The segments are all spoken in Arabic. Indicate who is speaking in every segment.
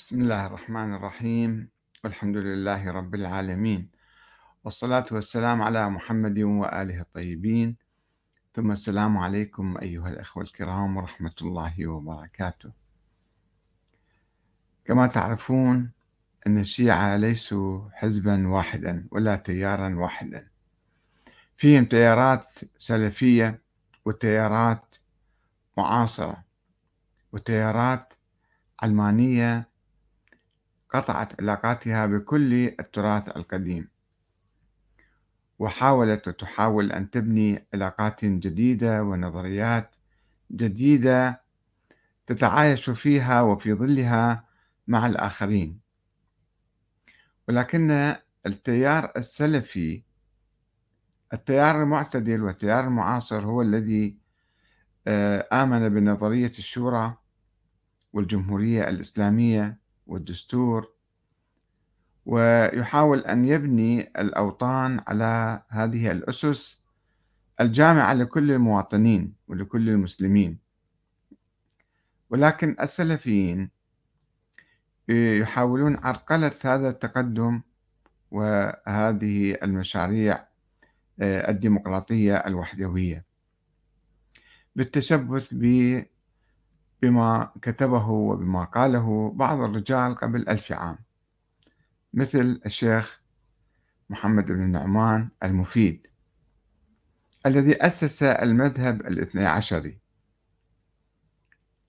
Speaker 1: بسم الله الرحمن الرحيم. والحمد لله رب العالمين. والصلاة والسلام على محمد وآله الطيبين. ثم السلام عليكم أيها الأخوة الكرام ورحمة الله وبركاته. كما تعرفون أن الشيعة ليسوا حزبا واحدا ولا تيارا واحدا. فيهم تيارات سلفية وتيارات معاصرة وتيارات علمانية قطعت علاقاتها بكل التراث القديم وحاولت وتحاول أن تبني علاقات جديدة ونظريات جديدة تتعايش فيها وفي ظلها مع الآخرين. ولكن التيار السلفي التيار المعتدل والتيار المعاصر هو الذي آه، آمن بنظرية الشورى والجمهورية الإسلامية والدستور ويحاول أن يبني الأوطان على هذه الأسس الجامعة لكل المواطنين ولكل المسلمين. ولكن السلفيين يحاولون عرقلة هذا التقدم وهذه المشاريع آه، الديمقراطية الوحدوية. بالتشبث بما كتبه وبما قاله بعض الرجال قبل ألف عام مثل الشيخ محمد بن النعمان المفيد الذي أسس المذهب الاثني عشري.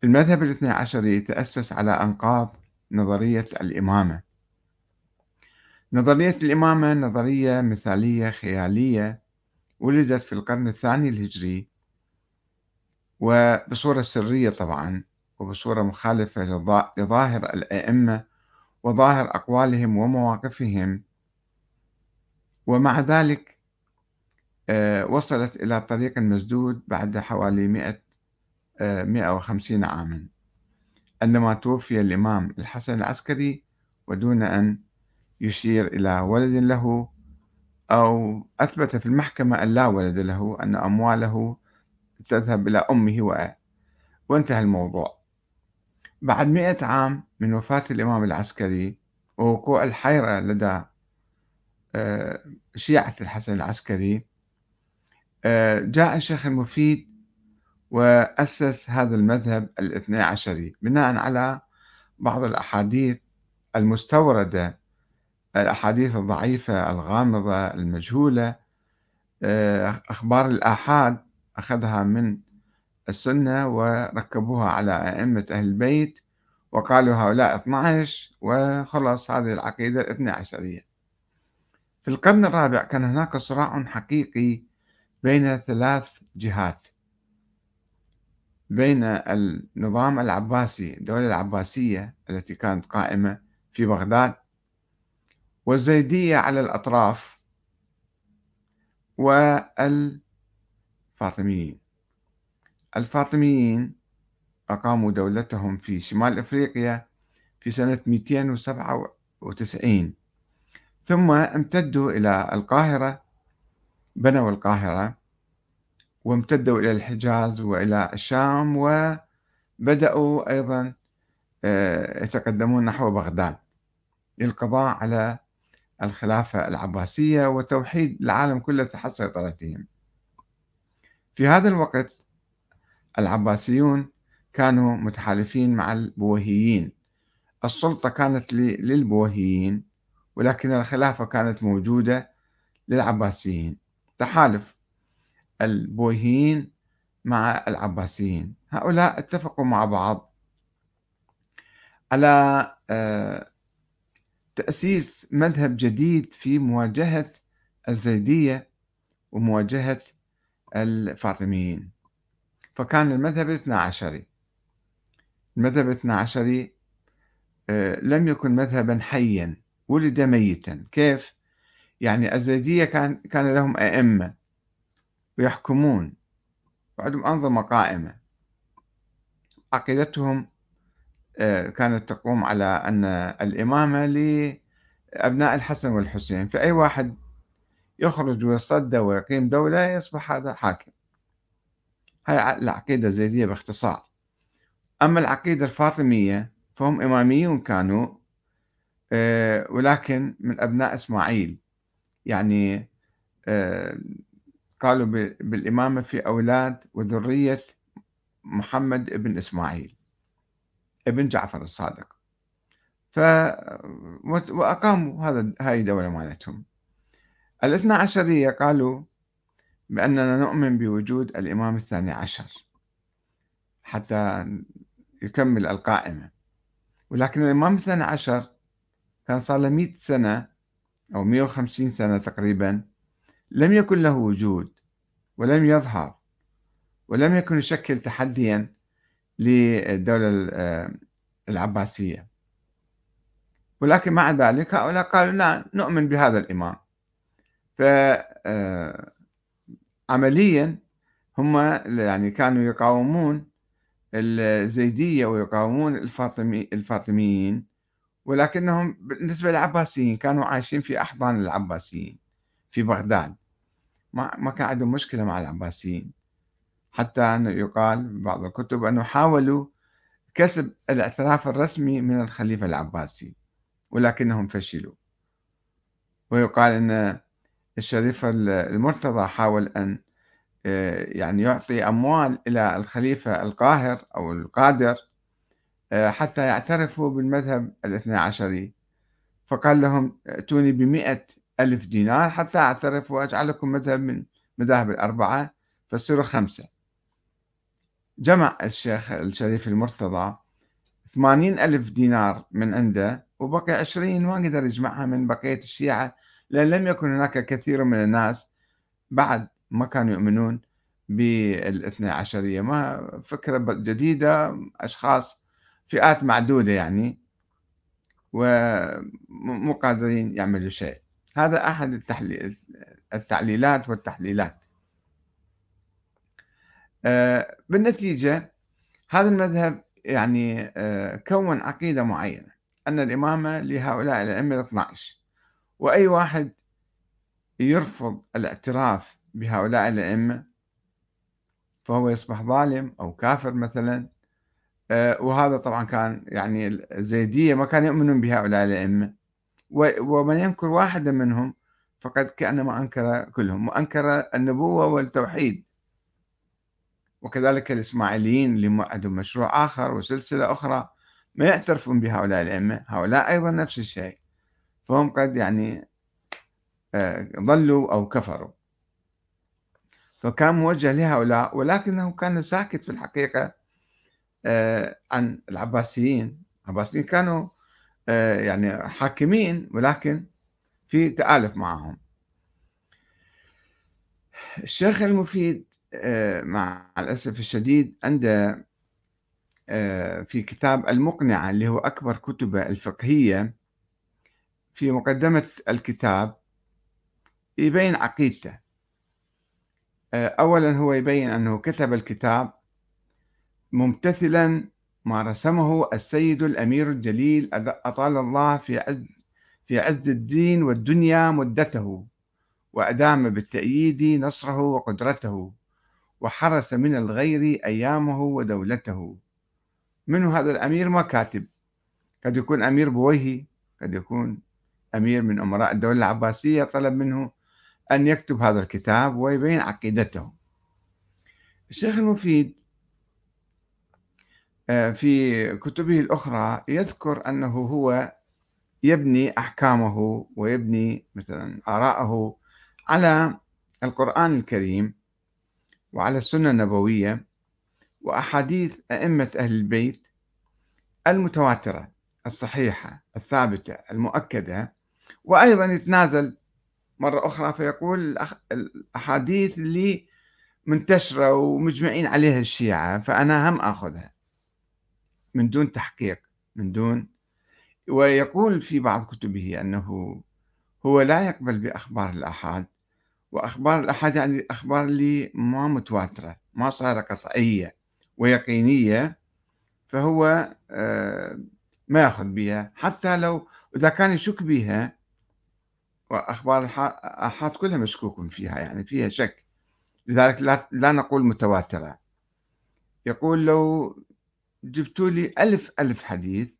Speaker 1: المذهب الاثني عشري تأسس على أنقاض نظرية الإمامة. نظرية الإمامة نظرية مثالية خيالية ولدت في القرن الثاني الهجري وبصورة سرية طبعا وبصورة مخالفة لظاهر الأئمة وظاهر أقوالهم ومواقفهم. ومع ذلك آه، وصلت إلى طريق مسدود بعد حوالي 100 150 عاما. عندما توفي الإمام الحسن العسكري ودون أن يشير إلى ولد له أو أثبت في المحكمة أن لا ولد له أن أمواله تذهب إلى أمه وانتهى الموضوع. بعد مئة عام من وفاة الإمام العسكري ووقوع الحيرة لدى آه، شيعة الحسن العسكري آه، جاء الشيخ المفيد وأسس هذا المذهب الاثني عشري بناء على بعض الأحاديث المستوردة الأحاديث الضعيفة الغامضة المجهولة آه، أخبار الآحاد. أخذها من السنة وركبوها على أئمة أهل البيت وقالوا هؤلاء 12 وخلص هذه العقيدة الاثنى عشرية. في القرن الرابع كان هناك صراع حقيقي بين ثلاث جهات بين النظام العباسي الدولة العباسية التي كانت قائمة في بغداد والزيدية على الأطراف والفاطميين الفاطميين أقاموا دولتهم في شمال أفريقيا في سنة 297 ثم امتدوا إلى القاهرة بنوا القاهرة وامتدوا إلى الحجاز وإلى الشام وبدأوا أيضا آه، يتقدمون نحو بغداد للقضاء على الخلافة العباسية وتوحيد العالم كله تحت سيطرتهم. في هذا الوقت العباسيون كانوا متحالفين مع البويهيين السلطة كانت للبويهيين ولكن الخلافة كانت موجودة للعباسيين. تحالف البويهيين مع العباسيين. هؤلاء اتفقوا مع بعض على آه، تأسيس مذهب جديد في مواجهة الزيدية ومواجهة الفاطميين. فكان المذهب الاثنى عشري. المذهب الاثنى عشري آه، لم يكن مذهبا حيا ولد ميتا. كيف؟ يعني الزيدية كان كان لهم أئمة ويحكمون وعندهم أنظمة قائمة. عقيدتهم آه، كانت تقوم على أن الإمامة لأبناء الحسن والحسين. فأي واحد يخرج ويصدى ويقيم دولة يصبح هذا حاكم. هاي العقيدة الزيدية باختصار. أما العقيدة الفاطمية فهم إماميون كانوا آه، ولكن من أبناء إسماعيل. يعني آه، قالوا بالإمامة في أولاد وذرية محمد ابن إسماعيل ابن جعفر الصادق. ف وأقاموا هذا هاي الدولة مالتهم. الاثنى عشرية قالوا بأننا نؤمن بوجود الإمام الثاني عشر حتى يكمل القائمة. ولكن الإمام الثاني عشر كان صار له 100 سنة أو 150 سنة تقريبا لم يكن له وجود ولم يظهر ولم يكن يشكل تحديا للدولة العباسية. ولكن مع ذلك هؤلاء قالوا لا نؤمن بهذا الإمام. ف عمليا هم يعني كانوا يقاومون الزيدية ويقاومون الفاطمي الفاطميين ولكنهم بالنسبة للعباسيين كانوا عايشين في أحضان العباسيين في بغداد. ما ما كان عندهم مشكلة مع العباسيين. حتى أنه يقال ببعض الكتب أنه حاولوا كسب الاعتراف الرسمي من الخليفة العباسي ولكنهم فشلوا. ويقال أن الشريف المرتضى حاول أن آه، يعني يعطي أموال إلى الخليفة القاهر أو القادر آه، حتى يعترفوا بالمذهب الاثنى عشري. فقال لهم ائتوني بمئة ألف دينار حتى أعترف وأجعلكم مذهب من مذاهب الأربعة فصيروا خمسة. جمع الشيخ الشريف المرتضى ثمانين ألف دينار من عنده وبقي عشرين ما قدر يجمعها من بقية الشيعة لأن لم يكن هناك كثير من الناس بعد ما كانوا يؤمنون بالاثنى عشرية. ما فكرة جديدة أشخاص فئات معدودة يعني ومو قادرين يعملوا شيء. هذا أحد التحليل التعليلات والتحليلات. آه، بالنتيجة هذا المذهب يعني آه، كون عقيدة معينة. أن الإمامة لهؤلاء الأئمة ال 12 وأي واحد يرفض الاعتراف بهؤلاء الأئمة فهو يصبح ظالم أو كافر مثلا. آه، وهذا طبعا كان يعني الزيدية ما كانوا يؤمنون بهؤلاء الأئمة. ومن ينكر واحدا منهم فقد كأنما أنكر كلهم وأنكر النبوة والتوحيد. وكذلك الإسماعيليين اللي عندهم مشروع آخر وسلسلة أخرى ما يعترفون بهؤلاء الأئمة. هؤلاء أيضا نفس الشيء. فهم قد يعني آه، ضلوا أو كفروا. فكان موجه لهؤلاء ولكنه كان ساكت في الحقيقة آه، عن العباسيين. العباسيين كانوا آه، يعني حاكمين ولكن في تآلف معهم. الشيخ المفيد مع الأسف الشديد عنده في كتاب المقنعة اللي هو أكبر كتبه الفقهية في مقدمة الكتاب يبين عقيدته. آه، أولا هو يبين أنه كتب الكتاب ممتثلا ما رسمه السيد الأمير الجليل أطال الله في عز في عز الدين والدنيا مدته وأدام بالتأييد نصره وقدرته وحرس من الغير أيامه ودولته. منه هذا الأمير ما كاتب. قد يكون أمير بويهي قد يكون أمير من أمراء الدولة العباسية طلب منه أن يكتب هذا الكتاب ويبين عقيدته. الشيخ المفيد آه، في كتبه الأخرى يذكر أنه هو يبني أحكامه ويبني مثلا آراءه على القرآن الكريم وعلى السنة النبوية وأحاديث أئمة أهل البيت المتواترة الصحيحة الثابتة المؤكدة وأيضا يتنازل مرة أخرى فيقول الأحاديث اللي منتشرة ومجمعين عليها الشيعة فأنا هم أخذها من دون تحقيق من دون. ويقول في بعض كتبه أنه هو لا يقبل بأخبار الآحاد وأخبار الآحاد يعني الأخبار اللي ما متواترة ما صار قطعية ويقينية فهو آه، ما يأخذ بها. حتى لو إذا كان يشك بها وأخبار الآحاد كلها مشكوك فيها يعني فيها شك. لذلك لا, لا نقول متواترة. يقول لو جبتوا لي ألف ألف حديث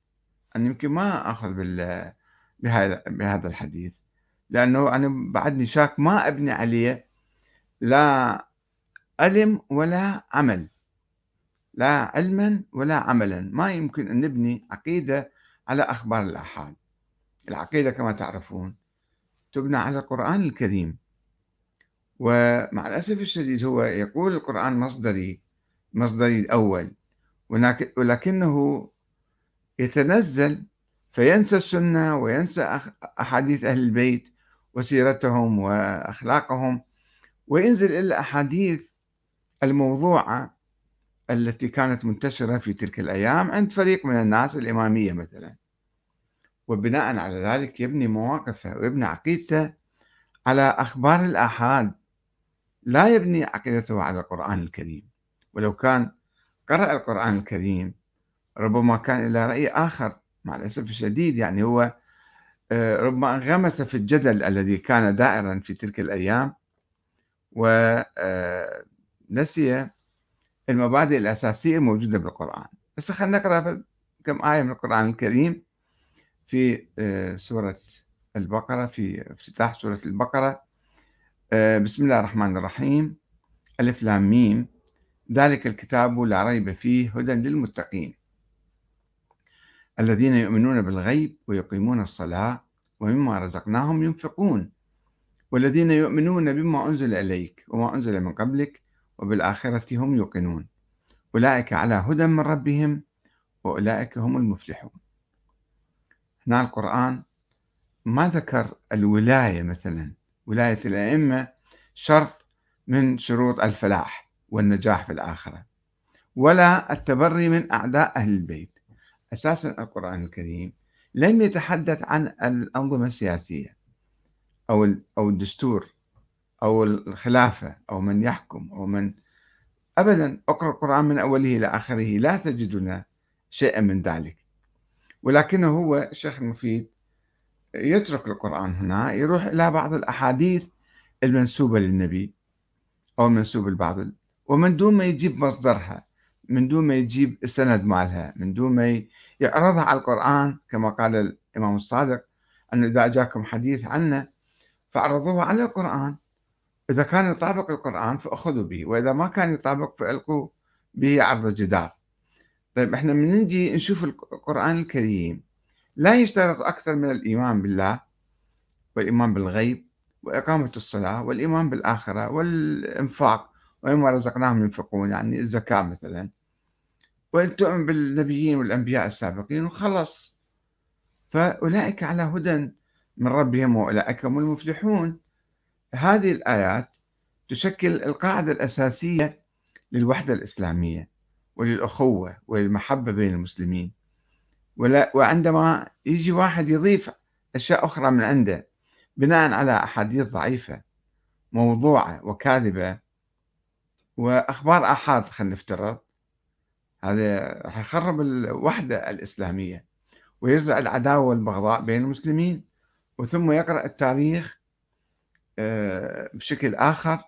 Speaker 1: أنا يمكن ما آخذ بال بهذا بهذا الحديث لأنه أنا بعدني شاك ما أبني عليه لا علم ولا عمل. لا علما ولا عملا. ما يمكن أن نبني عقيدة على أخبار الآحاد. العقيدة كما تعرفون تبنى على القرآن الكريم. ومع الأسف الشديد هو يقول القرآن مصدري مصدري الأول. ولكنه يتنزل فينسى السنة وينسى أحاديث أهل البيت وسيرتهم وأخلاقهم وينزل إلى الأحاديث الموضوعة التي كانت منتشرة في تلك الأيام عند فريق من الناس الإمامية مثلا. وبناء على ذلك يبني مواقفه ويبني عقيدته على أخبار الآحاد. لا يبني عقيدته على القرآن الكريم. ولو كان قرأ القرآن الكريم ربما كان إلى رأي آخر مع الأسف الشديد يعني هو آه، ربما انغمس في الجدل الذي كان دائرا في تلك الأيام ونسي آه، المبادئ الأساسية الموجودة بالقرآن. بس خلينا نقرأ كم آية من القرآن الكريم. في آه، سورة البقرة في افتتاح سورة البقرة. بسم الله الرحمن الرحيم. ألف لام ميم. ذلك الكتاب لا ريب فيه هدى للمتقين. الذين يؤمنون بالغيب ويقيمون الصلاة ومما رزقناهم ينفقون. والذين يؤمنون بما أنزل إليك وما أنزل من قبلك وبالآخرة هم يوقنون. أولئك على هدى من ربهم وأولئك هم المفلحون. هنا القرآن ما ذكر الولاية مثلا. ولاية الأئمة شرط من شروط الفلاح والنجاح في الآخرة. ولا التبري من أعداء أهل البيت. أساسا القرآن الكريم لم يتحدث عن الأنظمة السياسية أو أو الدستور أو الخلافة أو من يحكم أو من أبدا. اقرأ القرآن من أوله إلى آخره. لا تجدنا شيئا من ذلك. ولكنه هو الشيخ المفيد يترك القرآن هنا يروح إلى بعض الأحاديث المنسوبة للنبي أو المنسوبة لبعض ومن دون ما يجيب مصدرها من دون ما يجيب السند مالها من دون ما يعرضها على القرآن كما قال الإمام الصادق أن إذا جاكم حديث عنه فعرضوه على القرآن إذا كان يطابق القرآن فأخذوا به وإذا ما كان يطابق فألقوا به عرض الجدار. طيب إحنا من نجي نشوف القرآن الكريم. لا يشترط أكثر من الإيمان بالله والإيمان بالغيب وإقامة الصلاة والإيمان بالآخرة والإنفاق ومما رزقناهم ينفقون يعني الزكاة مثلا. وأن تؤمن بالنبيين والأنبياء السابقين وخلص. فأولئك على هدى من ربهم وأولئك هم المفلحون. هذه الآيات تشكل القاعدة الأساسية للوحدة الإسلامية. وللأخوة وللمحبة بين المسلمين. وعندما يجي واحد يضيف أشياء أخرى من عنده بناء على أحاديث ضعيفة موضوعة وكاذبة وأخبار آحاد خلينا نفترض هذا راح يخرب الوحدة الإسلامية ويزرع العداوة والبغضاء بين المسلمين وثم يقرأ التاريخ آه، بشكل آخر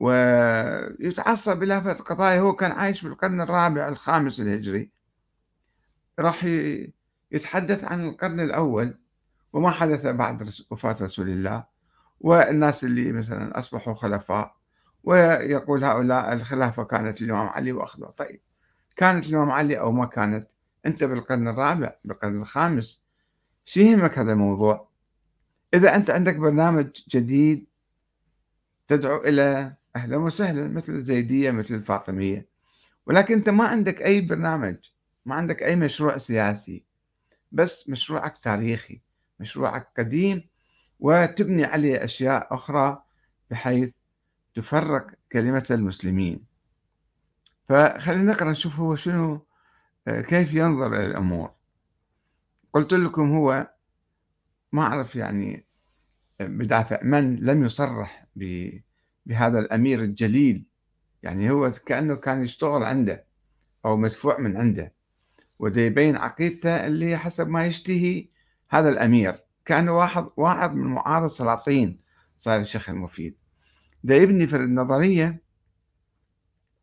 Speaker 1: ويتعصب إلى قضايا. هو كان عايش بالقرن الرابع الخامس الهجري. راح يتحدث عن القرن الأول وما حدث بعد وفاة رسول الله. والناس اللي مثلا أصبحوا خلفاء. ويقول هؤلاء الخلافة كانت الإمام علي وأخذوا. طيب كانت الإمام علي أو ما كانت؟ أنت بالقرن الرابع بالقرن الخامس. شو يهمك هذا الموضوع؟ إذا أنت عندك برنامج جديد تدعو إلى أهلا وسهلا مثل الزيدية مثل الفاطمية. ولكن أنت ما عندك أي برنامج ما عندك أي مشروع سياسي بس مشروعك تاريخي مشروعك قديم وتبني عليه أشياء أخرى بحيث تفرق كلمة المسلمين. فخلينا نقرأ نشوف هو شنو آه، كيف ينظر إلى الأمور. قلت لكم هو ما أعرف يعني آه، بدافع من لم يصرح بهذا الأمير الجليل. يعني هو كأنه كان يشتغل عنده أو مدفوع من عنده. وده يبين عقيدته اللي حسب ما يشتهي هذا الأمير. كأنه واحد واحد من معارض سلاطين صار الشيخ المفيد. ده يبني في النظرية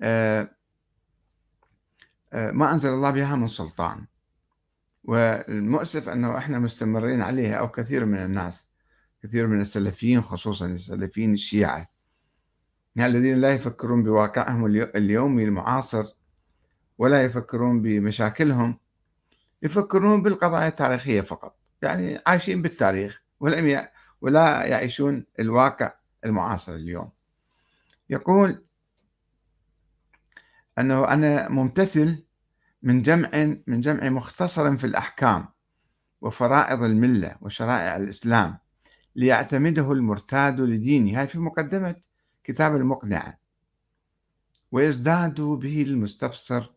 Speaker 1: آه، آه، ما أنزل الله بها من سلطان. والمؤسف أنه إحنا مستمرين عليها أو كثير من الناس كثير من السلفيين خصوصا السلفيين الشيعة. الذين لا يفكرون بواقعهم اليومي المعاصر ولا يفكرون بمشاكلهم يفكرون بالقضايا التاريخية فقط. يعني عايشين بالتاريخ ولم ولا يعيشون الواقع المعاصر اليوم. يقول أنه أنا ممتثل من جمع من جمع مختصر في الأحكام وفرائض الملة وشرائع الإسلام ليعتمده المرتاد لدينه هاي في مقدمة كتاب المقنعة. ويزداد به المستبصر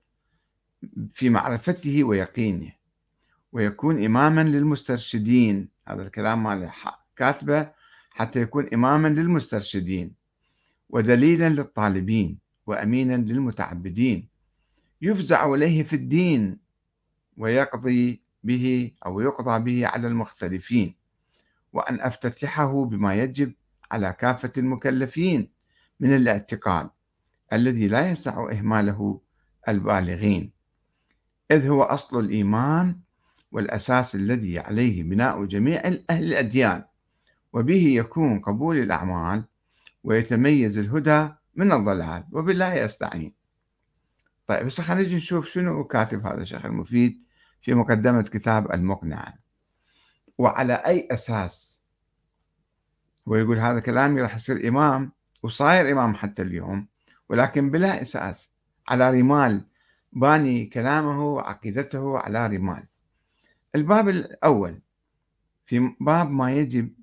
Speaker 1: في معرفته ويقينه ويكون إماما للمسترشدين. هذا الكلام ماله كاتبه حتى يكون إماما للمسترشدين ودليلا للطالبين وأمينا للمتعبدين. يفزع إليه في الدين ويقضي به أو يقضى به على المختلفين. وأن أفتتحه بما يجب على كافة المكلفين. من الاعتقاد الذي لا يسع إهماله البالغين إذ هو أصل الإيمان والأساس الذي عليه بناء جميع أهل الأديان وبه يكون قبول الأعمال ويتميز الهدى من الضلال وبالله أستعين طيب بس خلينا نجي نشوف شنو كاتب هذا الشيخ المفيد في مقدمة كتاب المقنعة وعلى أي أساس؟ ويقول هذا كلامي راح يصير إمام وصاير إمام حتى اليوم ولكن بلا أساس على رمال باني كلامه وعقيدته على رمال. الباب الأول في باب ما يجب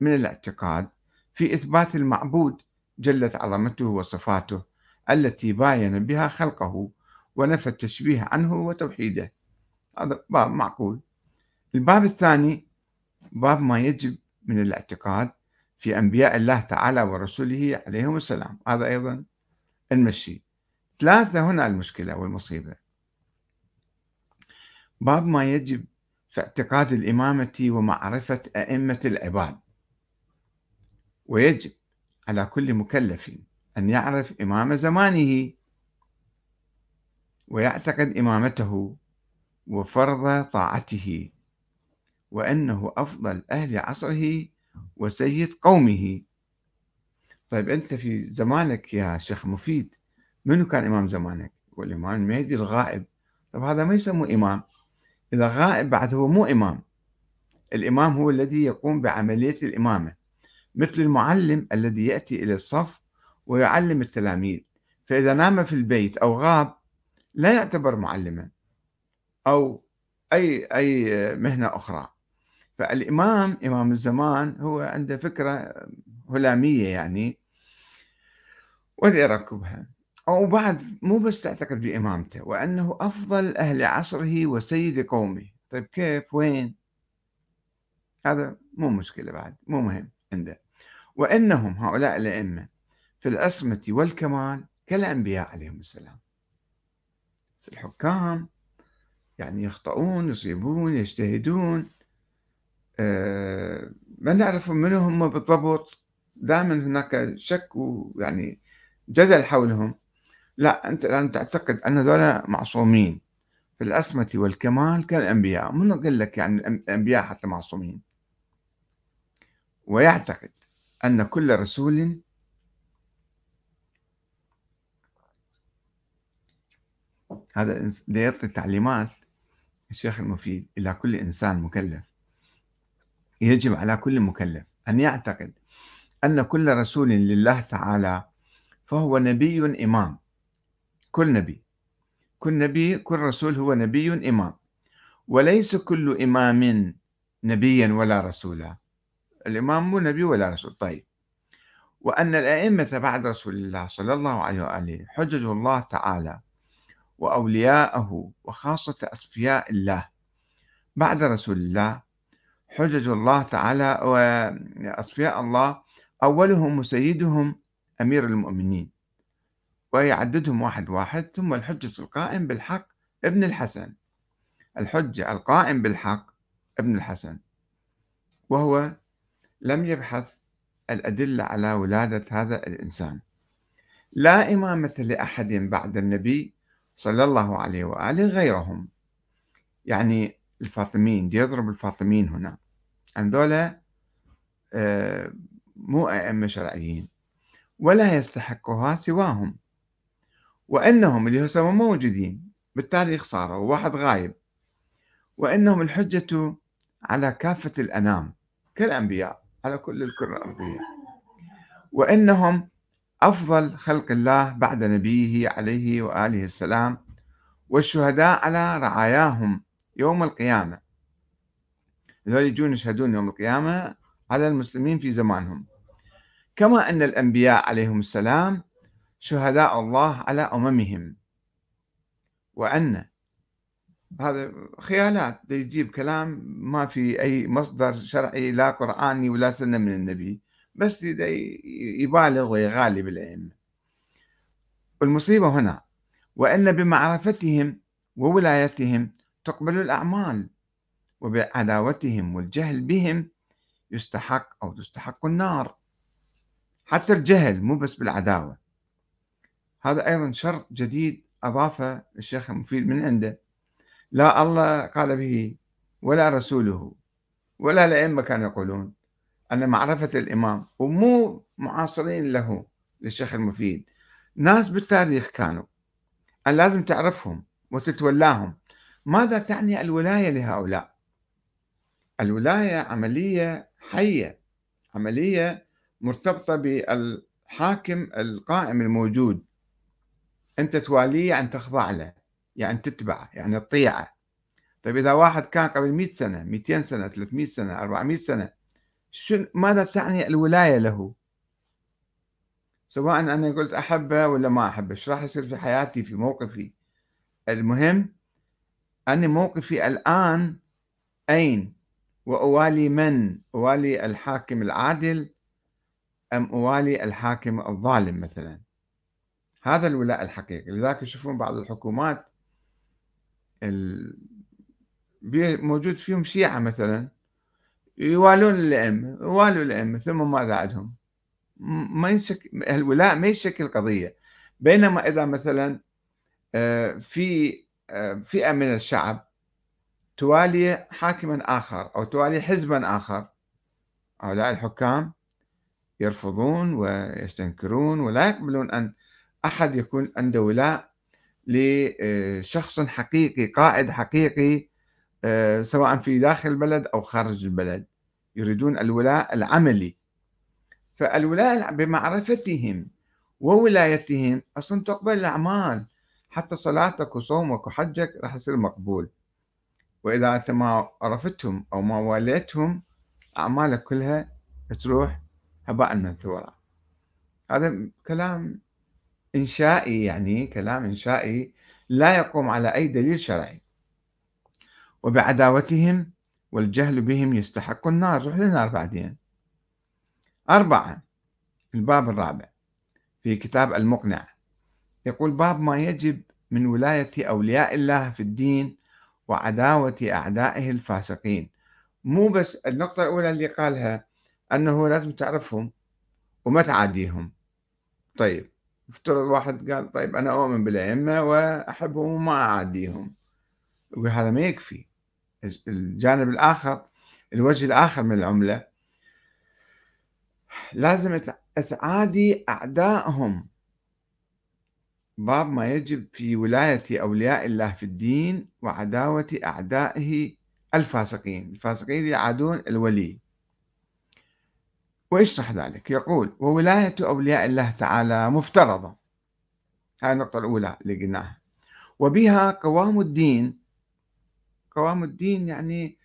Speaker 1: من الاعتقاد في إثبات المعبود جلت عظمته وصفاته التي باين بها خلقه ونفى التشبيه عنه وتوحيده. هذا باب معقول. الباب الثاني باب ما يجب من الاعتقاد في أنبياء الله تعالى ورسوله عليهم السلام. هذا أيضا المشي. ثلاثة هنا المشكلة والمصيبة. باب ما يجب في اعتقاد الإمامة ومعرفة أئمة العباد. ويجب على كل مكلف أن يعرف إمام زمانه ويعتقد إمامته وفرض طاعته وأنه أفضل أهل عصره وسيد قومه. طيب أنت في زمانك يا شيخ مفيد منو كان إمام زمانك؟ والإمام المهدي الغائب. طيب هذا ما يسمى إمام. إذا غائب بعد هو مو إمام. الإمام هو الذي يقوم بعملية الإمامة مثل المعلم الذي يأتي إلى الصف ويعلم التلاميذ. فإذا نام في البيت أو غاب لا يعتبر معلما أو أي أي مهنة أخرى. فالإمام إمام الزمان هو عنده فكرة هلامية يعني وليركبها أو بعد مو بس تعتقد بإمامته وأنه أفضل أهل عصره وسيد قومه. طيب كيف؟ وين؟ هذا مو مشكلة بعد مو مهم عنده. وإنهم هؤلاء الأئمة في العصمة والكمال كالأنبياء عليهم السلام. الحكام يعني يخطئون يصيبون يجتهدون ما نعرف من هم بالضبط. دائما هناك شك ويعني جدل حولهم. لا أنت الآن تعتقد أن هذول معصومين في العصمة والكمال كالأنبياء. من قال لك يعني الأنبياء حتى معصومين؟ ويعتقد أن كل رسول هذا يعطي تعليمات الشيخ المفيد إلى كل إنسان مكلف. يجب على كل مكلف أن يعتقد أن كل رسول لله تعالى فهو نبي إمام. كل نبي. كل نبي كل رسول هو نبي إمام. وليس كل إمام نبيا ولا رسولا. الإمام مو نبي ولا رسول. طيب. وأن الأئمة بعد رسول الله صلى الله عليه وآله حجج الله تعالى وأولياءه وخاصة أصفياء الله بعد رسول الله حجج الله تعالى وأصفياء الله أولهم وسيدهم أمير المؤمنين ويعددهم واحد واحد ثم الحجة القائم بالحق ابن الحسن. الحجة القائم بالحق ابن الحسن. وهو لم يبحث الأدلة على ولادة هذا الإنسان. لا إمامة لأحد بعد النبي صلى الله عليه وآله غيرهم. يعني الفاطميين يضرب الفاطميين هنا. هذولا آه، مو أئمة شرعيين ولا يستحقها سواهم وأنهم اللي هسه موجودين بالتاريخ صاروا واحد غايب وأنهم الحجة على كافة الأنام كالأنبياء على كل الكرة الأرضية وأنهم أفضل خلق الله بعد نبيه عليه وآله السلام والشهداء على رعاياهم يوم القيامة. هذول يجون يشهدون يوم القيامة على المسلمين في زمانهم. كما أن الأنبياء عليهم السلام شهداء الله على أممهم. وأن هذا خيالات يجيب كلام ما في أي مصدر شرعي لا قرآني ولا سنة من النبي بس يبالغ ويغالي بالأئمة والمصيبة هنا وأن بمعرفتهم وولايتهم تقبل الأعمال. وبعداوتهم والجهل بهم يستحق أو تستحق النار. حتى الجهل مو بس بالعداوة. هذا أيضا شرط جديد أضافه الشيخ المفيد من عنده. لا الله قال به ولا رسوله ولا الأئمة كانوا يقولون أن معرفة الإمام ومو معاصرين له للشيخ المفيد. ناس بالتاريخ كانوا لازم تعرفهم وتتولاهم. ماذا تعني الولاية لهؤلاء؟ الولاية عملية حية عملية مرتبطة بالحاكم القائم الموجود. أنت تواليه يعني تخضع له يعني تتبعه يعني تطيعه. طيب إذا واحد كان قبل 100 سنة 200 سنة 300 سنة 400 سنة شن ماذا تعني الولاية له؟ سواء أنا قلت أحبه ولا ما أحبه إيش راح يصير في حياتي في موقفي؟ المهم أن موقفي الآن أين؟ وأوالي من؟ أوالي الحاكم العادل أم أوالي الحاكم الظالم مثلا؟ هذا الولاء الحقيقي. لذلك يشوفون بعض الحكومات موجود فيهم شيعة مثلا يوالون الأئمة يوالوا الأئمة ثم ماذا عندهم؟ ما يشكل الولاء ما يشكل قضية. بينما إذا مثلا آه، في آه، فئة من الشعب توالي حاكما آخر أو توالي حزبا آخر. هؤلاء الحكام يرفضون ويستنكرون ولا يقبلون أن أحد يكون عنده ولاء لشخص حقيقي قائد حقيقي آه، سواء في داخل البلد أو خارج البلد. يريدون الولاء العملي. فالولاء بمعرفتهم وولايتهم أصلا تقبل الأعمال. حتى صلاتك وصومك وحجك راح يصير مقبول. وإذا أنت ما عرفتهم أو ما واليتهم أعمالك كلها تروح هباء منثورا هذا كلام إنشائي يعني كلام إنشائي لا يقوم على أي دليل شرعي. وبعداوتهم والجهل بهم يستحق النار. روح للنار بعدين. أربعة الباب الرابع في كتاب المقنع. يقول باب ما يجب من ولاية أولياء الله في الدين وعداوة أعدائه الفاسقين. مو بس النقطة الأولى اللي قالها أنه لازم تعرفهم وما تعاديهم. طيب افترض واحد قال طيب أنا أؤمن بالأئمة وأحبهم وما أعاديهم. وهذا ما يكفي. الجانب الآخر الوجه الآخر من العملة لازم تعادي أعدائهم. باب ما يجب في ولاية أولياء الله في الدين وعداوة أعدائه الفاسقين. الفاسقين يعادون الولي. ويشرح ذلك. يقول وولاية أولياء الله تعالى مفترضة. هاي النقطة الأولى اللي قلناها. وبها قوام الدين. قوام الدين يعني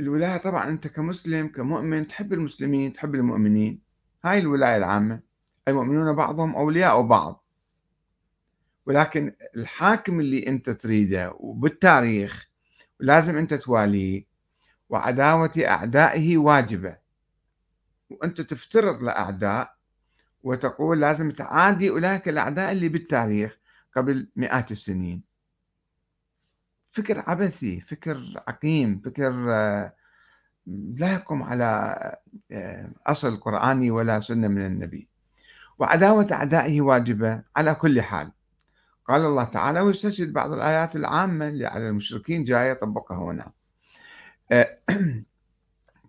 Speaker 1: الولاية طبعا أنت كمسلم كمؤمن تحب المسلمين تحب المؤمنين. هاي الولاية العامة. المؤمنون بعضهم أولياء بعض. ولكن الحاكم اللي أنت تريده وبالتاريخ لازم أنت تواليه وعداوة أعدائه واجبة. وأنت تفترض لأعداء وتقول لازم تعادي أولئك الأعداء اللي بالتاريخ قبل مئات السنين. فكر عبثي فكر عقيم فكر آه، لا يقوم على آه، أصل قرآني ولا سنة من النبي. وعداوة أعدائه واجبة على كل حال. قال الله تعالى ويستشهد بعض الآيات العامة اللي على المشركين جاية طبقها هنا.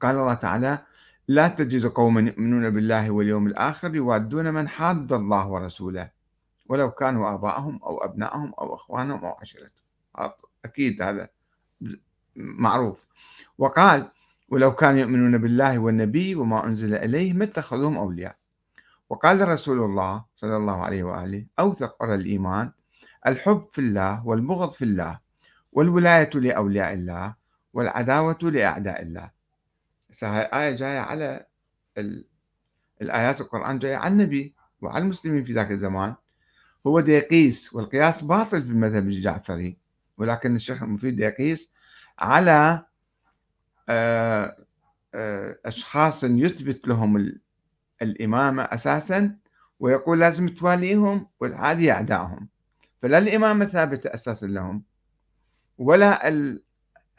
Speaker 1: قال الله تعالى لا تجد قوما يؤمنون بالله واليوم الآخر يوادون من حاد الله ورسوله ولو كانوا آباءهم أو أبنائهم أو أخوانهم أو عشيرتهم. أكيد هذا معروف. وقال ولو كانوا يؤمنون بالله والنبي وما أنزل إليه ما اتخذوهم أولياء. وقال رسول الله صلى الله عليه وآله أوثق على الإيمان الحب في الله والبغض في الله والولاية لأولياء الله والعداوة لأعداء الله. هاي آية جاية على الآيات القرآن جاية على النبي وعلى المسلمين في ذاك الزمان. هو يقيس والقياس باطل في المذهب الجعفري ولكن الشيخ المفيد يقيس على آه، آه، أشخاص يثبت لهم الإمامة أساسا ويقول لازم تواليهم والعادي أعدائهم. فلا الإمامة ثابتة أساسا لهم ولا ال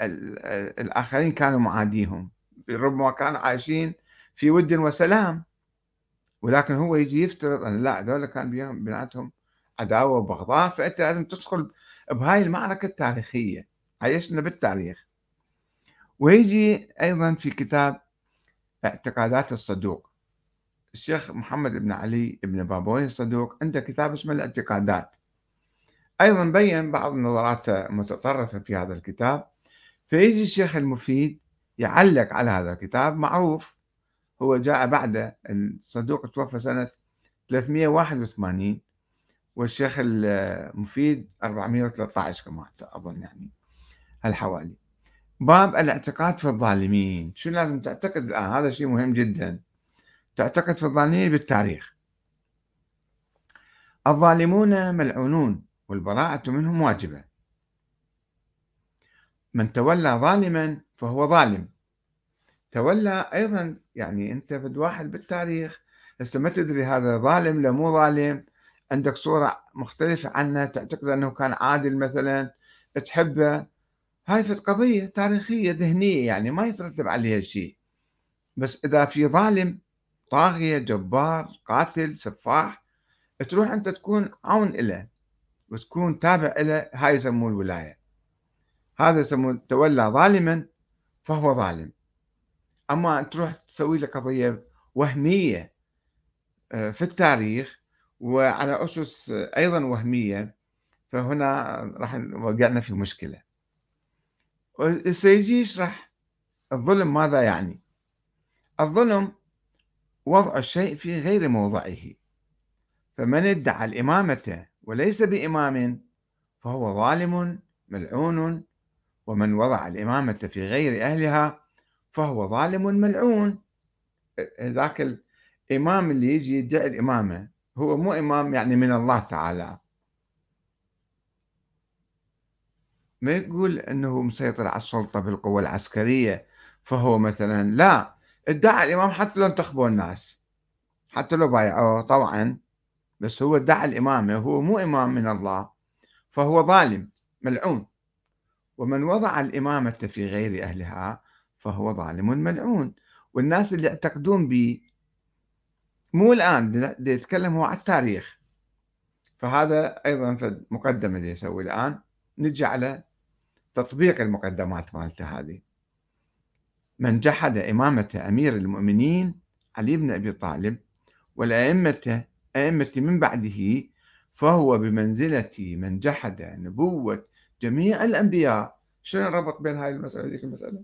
Speaker 1: ال الآخرين كانوا معاديهم. ربما كانوا عايشين في ود وسلام ولكن هو يجي يفترض أن لا هذول كان بيناتهم عداوة وبغضاء فأنت لازم تدخل بهاي المعركة التاريخية. عيشنا بالتاريخ. ويجي أيضا في كتاب اعتقادات الصدوق. الشيخ محمد بن علي بن بابوي الصدوق عنده كتاب اسمه الاعتقادات. أيضا بين بعض النظرات متطرفة في هذا الكتاب. فيجي الشيخ المفيد يعلق على هذا الكتاب معروف هو جاء بعد الصدوق توفى سنة 381 والشيخ المفيد 413 كما أظن يعني هالحوالي. باب الاعتقاد في الظالمين. شو لازم تعتقد الآن؟ هذا شيء مهم جدا. تعتقد في الظالمين بالتاريخ. الظالمون ملعونون. والبراءة منهم واجبة. من تولى ظالما فهو ظالم. تولى أيضا يعني أنت في واحد بالتاريخ هسه ما تدري هذا ظالم لا مو ظالم. عندك صورة مختلفة عنه تعتقد أنه كان عادل مثلا تحبه. هاي في قضية تاريخية ذهنية يعني ما يترتب عليها شيء. بس إذا في ظالم طاغية جبار قاتل سفاح تروح أنت تكون عون له وتكون تابع له هاي يسموه الولاية. هذا يسموه تولى ظالما فهو ظالم. أما تروح تسوي له قضية وهمية آه، في التاريخ وعلى أسس أيضا وهمية فهنا راح وقعنا في مشكلة. سيجي يشرح الظلم ماذا يعني؟ الظلم وضع الشيء في غير موضعه. فمن ادعى الإمامة وليس بإمام فهو ظالم ملعون ومن وضع الإمامة في غير أهلها فهو ظالم ملعون. ذاك الإمام اللي يجي يدعي الإمامة هو مو إمام يعني من الله تعالى. ما يقول أنه مسيطر على السلطة بالقوة العسكرية فهو مثلا لا ادعى الإمام حتى لو انتخبوا الناس حتى لو بايعوه طبعا. بس هو ادعى الإمامة هو مو إمام من الله فهو ظالم ملعون. ومن وضع الإمامة في غير أهلها فهو ظالم ملعون. والناس اللي يعتقدون به مو الآن يتكلم هو على التاريخ. فهذا أيضا في المقدمة اللي يسوي الآن نجي على تطبيق المقدمات مالته هذه. من جحد إمامة أمير المؤمنين علي بن أبي طالب والأئمة أئمة من بعده فهو بمنزلة من جحد نبوة جميع الأنبياء. شنو الربط بين هاي المسألة ذيك المسألة؟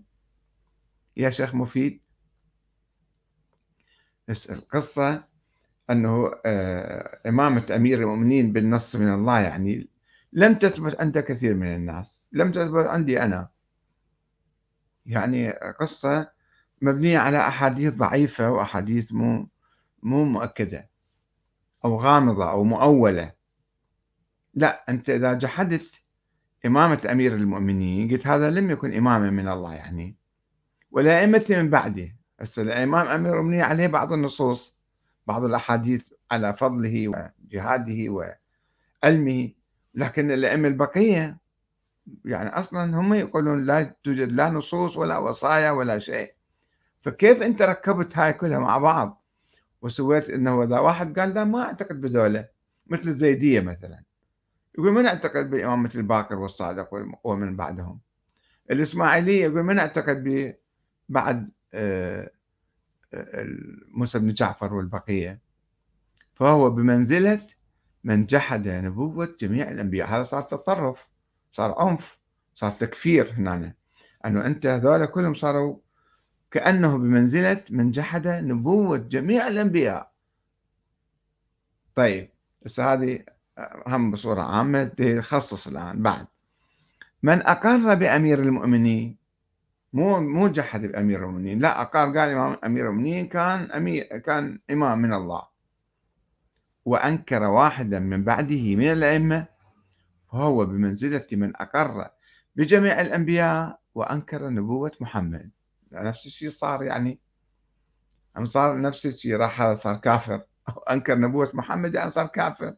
Speaker 1: يا شيخ مفيد القصة أنه آه، إمامة أمير المؤمنين بالنص من الله يعني لم تثبت عند كثير من الناس لم تثبت عندي أنا. يعني قصة مبنية على أحاديث ضعيفة وأحاديث مو مو مؤكدة. أو غامضة أو مؤولة. لا أنت إذا جحدت إمامة أمير المؤمنين قلت هذا لم يكن إماما من الله يعني. ولا أئمة من بعده. هسه الإمام أمير المؤمنين عليه بعض النصوص بعض الأحاديث على فضله وجهاده وعلمه لكن الأئمة البقية يعني أصلا هم يقولون لا توجد لا نصوص ولا وصايا ولا شيء. فكيف أنت ركبت هاي كلها مع بعض؟ وسويت أنه إذا واحد قال لا ما أعتقد بدولة مثل الزيدية مثلا. يقول من أعتقد بإمامة الباقر والصادق ومن بعدهم. الإسماعيلية يقول من أعتقد به بعد آه، آه، موسى بن جعفر والبقية. فهو بمنزلة من جحد نبوة جميع الأنبياء. هذا صار تطرف صار عنف صار تكفير هنا. أنه أنت هذول كلهم صاروا كأنه بمنزلة من جحد نبوة جميع الأنبياء. طيب بس هذه هم بصورة عامة تخصص الآن. بعد من أقر بأمير المؤمنين؟ مو مو جحد بأمير المؤمنين لا أقر قال إمام أمير المؤمنين كان أمير كان إمام من الله. وأنكر واحدا من بعده من الأئمة فهو بمنزلة من أقر بجميع الأنبياء وأنكر نبوة محمد. نفس الشيء صار يعني أم صار نفس الشيء راح صار كافر. أنكر نبوة محمد يعني صار كافر.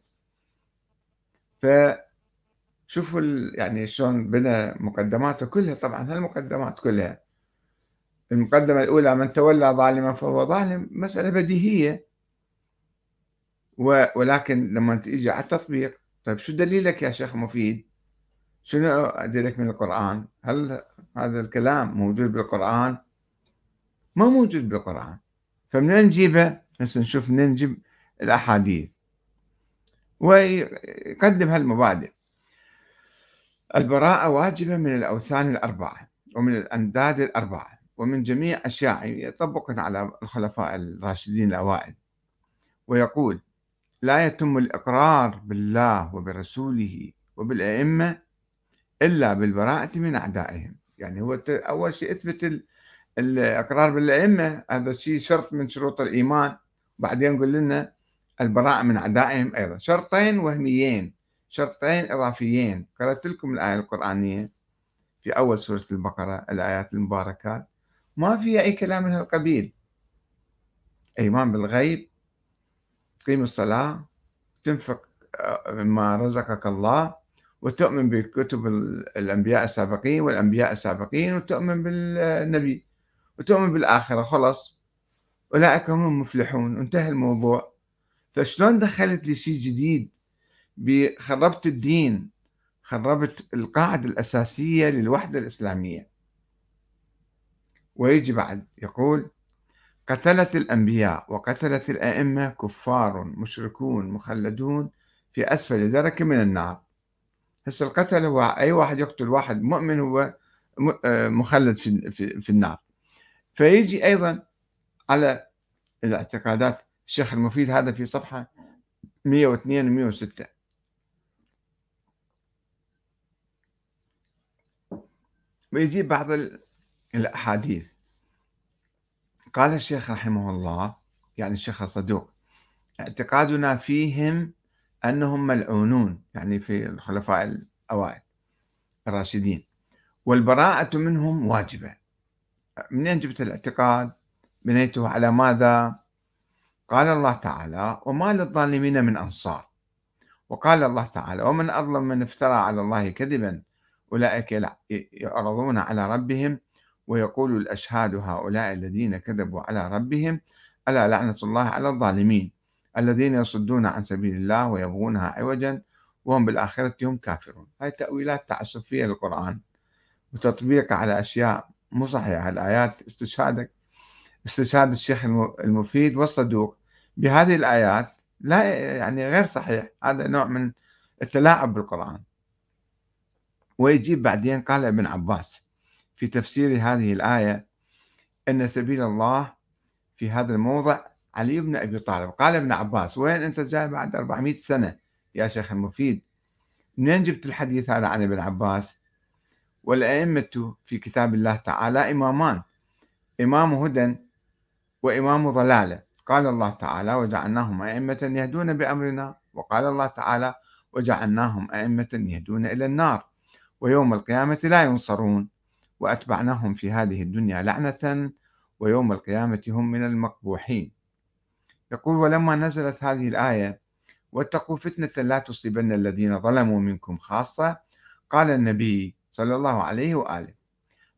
Speaker 1: فشوفوا يعني شلون بنى مقدماته كلها. طبعا هالمقدمات كلها المقدمة الأولى من تولى ظالما فهو ظالم. مسألة بديهية. ولكن لما تيجي على التطبيق طيب شو دليلك يا شيخ مفيد؟ شنو دليلك من القرآن؟ هل هذا الكلام موجود بالقرآن؟ ما موجود بالقرآن. فمنين نجيبه؟ هسه نشوف منين نجيب الأحاديث. ويقدم هالمبادئ. البراءة واجبة من الأوثان الأربعة ومن الأنداد الأربعة ومن جميع أشياء يطبق على الخلفاء الراشدين الأوائل. ويقول لا يتم الإقرار بالله وبرسوله وبالأئمة إلا بالبراءة من أعدائهم. يعني هو أول شيء اثبت الإقرار بالأئمة هذا الشيء شرط من شروط الإيمان. بعدين يقول لنا البراءة من أعدائهم أيضا. شرطين وهميين شرطين إضافيين. قرأت لكم الآية القرآنية في أول سورة البقرة الآيات المباركات ما فيها أي كلام من هالقبيل. إيمان بالغيب تقيم الصلاة تنفق مما رزقك الله وتؤمن بكتب الأنبياء السابقين والأنبياء السابقين وتؤمن بالنبي. وتؤمن بالآخرة خلص أولئك هم المفلحون. انتهى الموضوع. فشلون دخلت لي شيء جديد؟ خربت الدين خربت القاعدة الأساسية للوحدة الإسلامية. ويجي بعد يقول قتلت الأنبياء وقتلت الأئمة كفار مشركون مخلدون في أسفل درك من النار. هسه القتل هو أي واحد يقتل واحد مؤمن هو مخلد في النار. فيجي أيضا على الاعتقادات. الشيخ المفيد هذا في صفحة 102 و 106 ويجيب بعض الأحاديث. قال الشيخ رحمه الله يعني الشيخ الصدوق اعتقادنا فيهم أنهم ملعونون يعني في الخلفاء الأوائل الراشدين والبراءة منهم واجبة. منين جبت الاعتقاد؟ بنيته على ماذا؟ قال الله تعالى وما للظالمين من أنصار. وقال الله تعالى ومن أظلم من افترى على الله كذبا أولئك يعرضون على ربهم ويقول الأشهاد هؤلاء الذين كذبوا على ربهم ألا لعنة الله على الظالمين الذين يصدون عن سبيل الله ويبغونها عوجا وهم بالآخرة هم كافرون. هاي تأويلات تعسفية للقرآن وتطبيقها على أشياء مو صحيحة الآيات استشهادك استشهاد الشيخ المفيد والصدوق. بهذه الآيات لا يعني غير صحيح. هذا نوع من التلاعب بالقرآن. ويجيب بعدين قال ابن عباس في تفسير هذه الآية أن سبيل الله في هذا الموضع علي بن أبي طالب. قال ابن عباس وين أنت جاي بعد 400 سنة يا شيخ المفيد؟ منين جبت الحديث هذا عن ابن عباس؟ والأئمة في كتاب الله تعالى إمامان. إمام هدى وإمام ضلالة. قال الله تعالى وجعلناهم أئمة يهدون بأمرنا. وقال الله تعالى وجعلناهم أئمة يهدون إلى النار. ويوم القيامة لا ينصرون. وأتبعناهم في هذه الدنيا لعنة ويوم القيامة هم من المقبوحين. يقول ولما نزلت هذه الآية واتقوا فتنة لا تصيبن الذين ظلموا منكم خاصة. قال النبي صلى الله عليه وآله.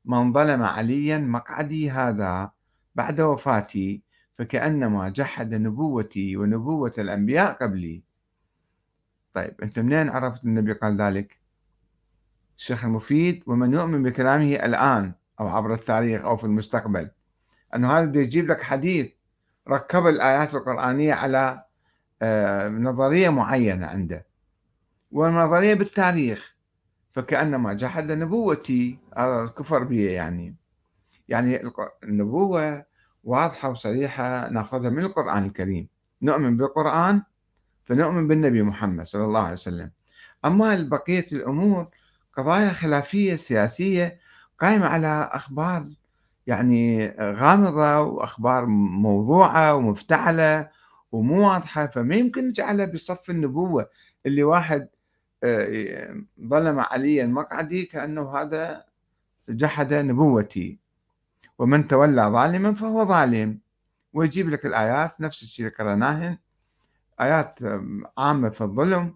Speaker 1: من ظلم عليا مقعدي هذا بعد وفاتي فكأنما جحد نبوتي ونبوة الأنبياء قبلي. طيب أنت منين عرفت النبي قال ذلك؟ الشيخ المفيد ومن يؤمن بكلامه الآن أو عبر التاريخ أو في المستقبل أنه هذا يجيب لك حديث ركب الآيات القرآنية على آه، نظرية معينة عنده. والنظرية بالتاريخ. فكأنما جحد نبوتي هذا الكفر بي يعني. يعني النبوة واضحة وصريحة ناخذها من القرآن الكريم. نؤمن بالقرآن فنؤمن بالنبي محمد صلى الله عليه وسلم. أما بقية الأمور قضايا خلافية سياسية قائمة على أخبار يعني غامضة وأخبار موضوعة ومفتعلة ومو واضحة فما يمكن نجعلها بصف النبوة اللي واحد ظلم عليا مقعدي كأنه هذا جحد نبوتي. ومن تولى ظالما فهو ظالم. ويجيب لك الآيات نفس الشيء قرأناهن آيات عامة في الظلم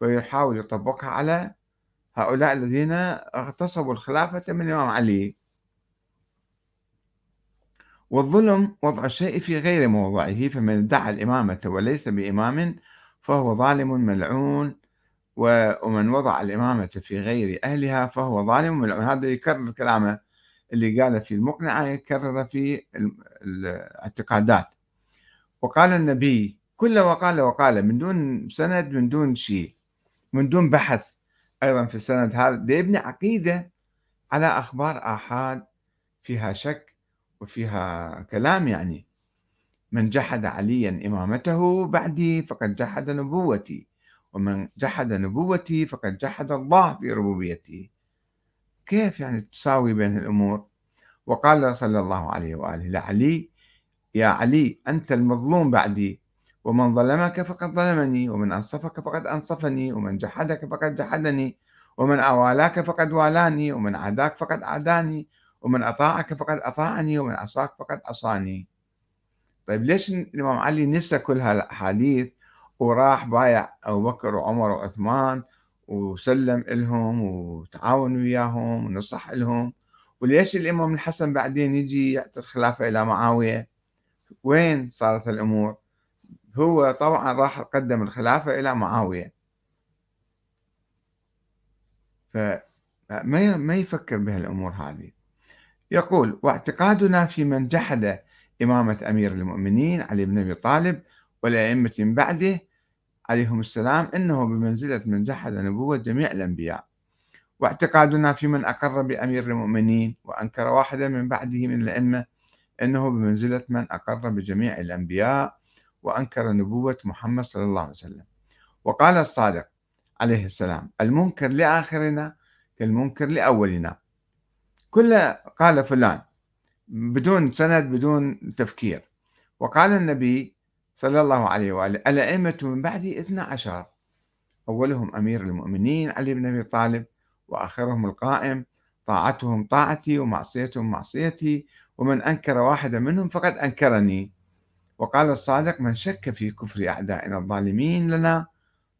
Speaker 1: ويحاول يطبقها على هؤلاء الذين اغتصبوا الخلافة من الإمام علي. والظلم وضع الشيء في غير موضعه فمن ادعى الإمامة وليس بإمام فهو ظالم ملعون. ومن وضع الإمامة في غير أهلها فهو ظالم. ملعون هذا يكرر كلامه اللي قاله في المقنعة يكرر في الاعتقادات. وقال النبي كل وقال وقال من دون سند من دون شيء من دون بحث أيضا في السند هذا. يبني عقيدة على أخبار آحاد فيها شك وفيها كلام يعني. من جحد عليا إمامته بعدي فقد جحد نبوتي. ومن جحد نبوتي فقد جحد الله في ربوبيته. كيف يعني تساوي بين الأمور؟ وقال صلى الله عليه وآله لعلي يا علي أنت المظلوم بعدي. ومن ظلمك فقد ظلمني ومن أنصفك فقد أنصفني ومن جحدك فقد جحدني ومن أوالاك فقد والاني ومن عاداك فقد عاداني ومن أطاعك فقد أطاعني ومن عصاك فقد عصاني. طيب ليش الإمام علي نسى كل هالأحاديث وراح بايع أبو بكر وعمر وعثمان وسلم لهم وتعاون وياهم ونصح لهم وليش الإمام الحسن بعدين يجي يعطي الخلافة إلى معاوية؟ وين صارت الأمور؟ هو طبعا راح قدم الخلافة إلى معاوية. فما ما يفكر بهالأمور هذه. يقول واعتقادنا في من جحد إمامة أمير المؤمنين علي بن أبي طالب والأئمة من بعده عليهم السلام إنه بمنزلة من جحد نبوة جميع الأنبياء. واعتقادنا في من أقر بأمير المؤمنين وأنكر واحدا من بعده من الأئمة إنه بمنزلة من أقر بجميع الأنبياء وأنكر نبوة محمد صلى الله عليه وسلم. وقال الصادق عليه السلام المنكر لآخرنا كالمنكر لأولنا. كل قال فلان بدون سند بدون تفكير. وقال النبي صلى الله عليه وآله. الأئمة من بعدي اثنا عشر. أولهم أمير المؤمنين علي بن أبي طالب وآخرهم القائم طاعتهم طاعتي ومعصيتهم معصيتي ومن أنكر واحدا منهم فقد أنكرني. وقال الصادق من شك في كفر أعدائنا الظالمين لنا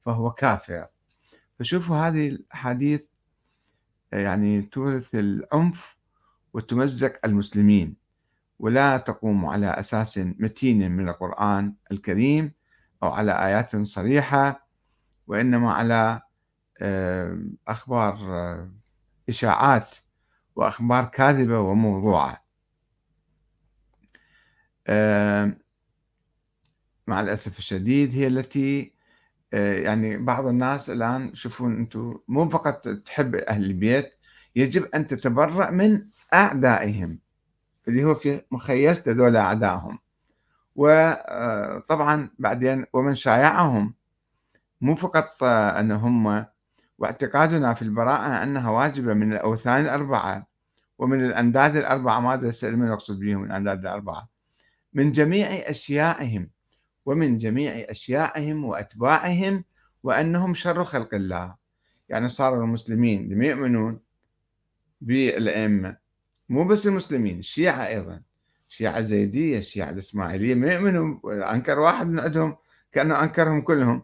Speaker 1: فهو كافر. فشوفوا هذه الأحاديث يعني تورث العنف وتمزق المسلمين. ولا تقوم على أساس متين من القرآن الكريم أو على آيات صريحة وإنما على أخبار إشاعات وأخبار كاذبة وموضوعة. مع الأسف الشديد هي التي يعني بعض الناس الآن شوفون أنتم مو فقط تحب أهل البيت يجب أن تتبرأ من أعدائهم. اللي هو في مخيلته ذول أعدائهم. وطبعا بعدين ومن شايعهم مو فقط أن هم واعتقادنا في البراءة أنها واجبة من الأوثان الأربعة ومن الأنداد الأربعة ماذا يسأل من يقصد بهم الأنداد الأربعة. من جميع أشيائهم ومن جميع أشيائهم وأتباعهم وأنهم شر خلق الله. يعني صاروا المسلمين اللي يؤمنون بالأئمة مو بس المسلمين الشيعة أيضا. الشيعة الزيدية الشيعة الإسماعيلية ما يؤمنوا أنكر واحد من عندهم كأنه أنكرهم كلهم.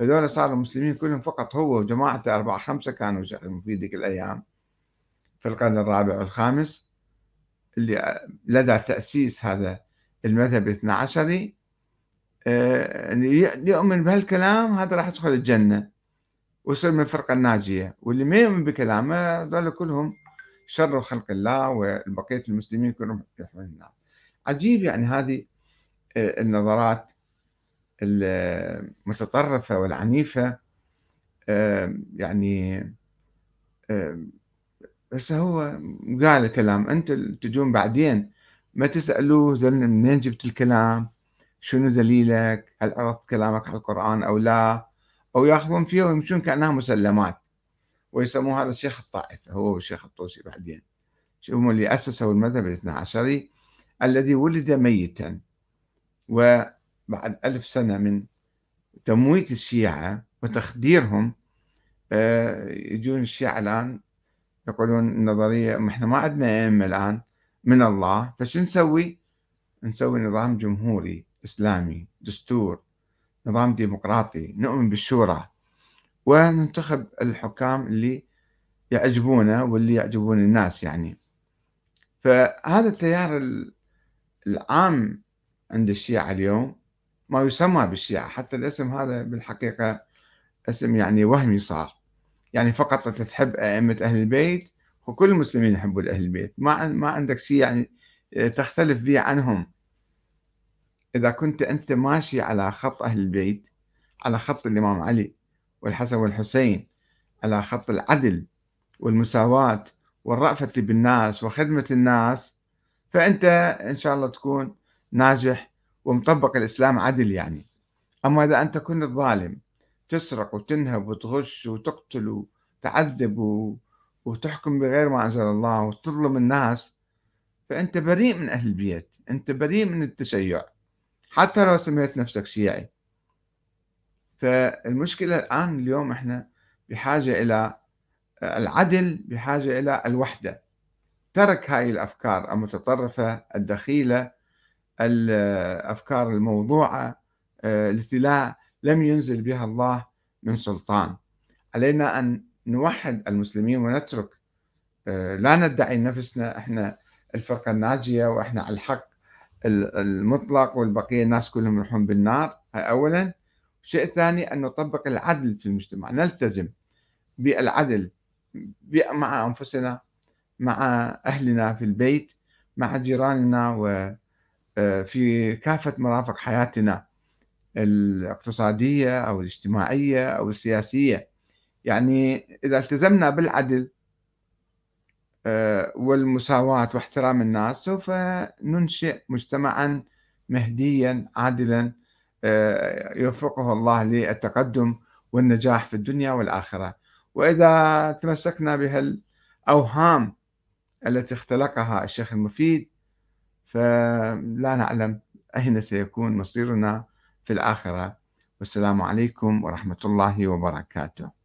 Speaker 1: هذول صاروا المسلمين كلهم فقط هو وجماعته أربعة خمسة كانوا يشغلون في ذيك الأيام. في القرن الرابع والخامس اللي لدى تأسيس هذا المذهب الاثنى عشري آه، اللي يؤمن بهالكلام هذا راح يدخل الجنة ويصير من الفرقة الناجية. واللي ما يؤمن بكلامه ذول كلهم شر خلق الله والبقية المسلمين كلهم يروحون النار. عجيب يعني هذه آه، النظرات المتطرفة والعنيفة يعني بس هو قال الكلام أنت تجون بعدين ما تسألوه منين جبت الكلام شنو دليلك؟ هل عرضت كلامك على القرآن أو لا؟ أو يأخذون فيه ويمشون كأنها مسلمات. ويسموه هذا الشيخ الطائفة هو والشيخ الطوسي بعدين هم اللي أسسوا المذهب الاثنى عشري الذي ولد ميتا وبعد ألف سنة من تمويت الشيعة وتخديرهم آه، يجون الشيعة الآن يقولون النظرية إحنا ما عندنا أئمة الآن من الله فشو نسوي؟ نسوي نظام جمهوري إسلامي دستور نظام ديمقراطي نؤمن بالشورى وننتخب الحكام اللي يعجبونا واللي يعجبون الناس يعني. فهذا التيار العام عند الشيعة اليوم ما يسمى بالشيعة حتى الاسم هذا بالحقيقة اسم يعني وهمي صار. يعني فقط تحب أئمة أهل البيت وكل المسلمين يحبون أهل البيت. ما ما عندك شيء يعني تختلف به عنهم. إذا كنت أنت ماشي على خط أهل البيت على خط الإمام علي والحسن والحسين على خط العدل والمساواة والرأفة بالناس وخدمة الناس فأنت إن شاء الله تكون ناجح ومطبق الإسلام عدل يعني. أما إذا أنت كنت ظالم تسرق وتنهب وتغش وتقتل وتعذب وتحكم بغير ما أنزل الله وتظلم الناس فأنت بريء من أهل البيت أنت بريء من التشيع. حتى لو سميت نفسك شيعي فالمشكلة الآن اليوم إحنا بحاجة إلى العدل بحاجة إلى الوحدة. ترك هاي الأفكار المتطرفة الدخيلة الأفكار الموضوعة آه، التي لا لم ينزل بها الله من سلطان. علينا أن نوحد المسلمين ونترك آه، لا ندعي نفسنا إحنا الفرقة الناجية وإحنا على الحق المطلق والبقية الناس كلهم يروحون بالنار. أولا. الشيء الثاني أن نطبق العدل في المجتمع نلتزم بالعدل مع أنفسنا مع أهلنا في البيت مع جيراننا وفي آه، كافة مرافق حياتنا الاقتصادية أو الاجتماعية أو السياسية. يعني إذا التزمنا بالعدل آه، والمساواة واحترام الناس سوف ننشئ مجتمعا مهديا عادلا يوفقه الله للتقدم والنجاح في الدنيا والآخرة. وإذا تمسكنا بهالأوهام التي اختلقها الشيخ المفيد فلا نعلم أين سيكون مصيرنا في الآخرة. والسلام عليكم ورحمة الله وبركاته.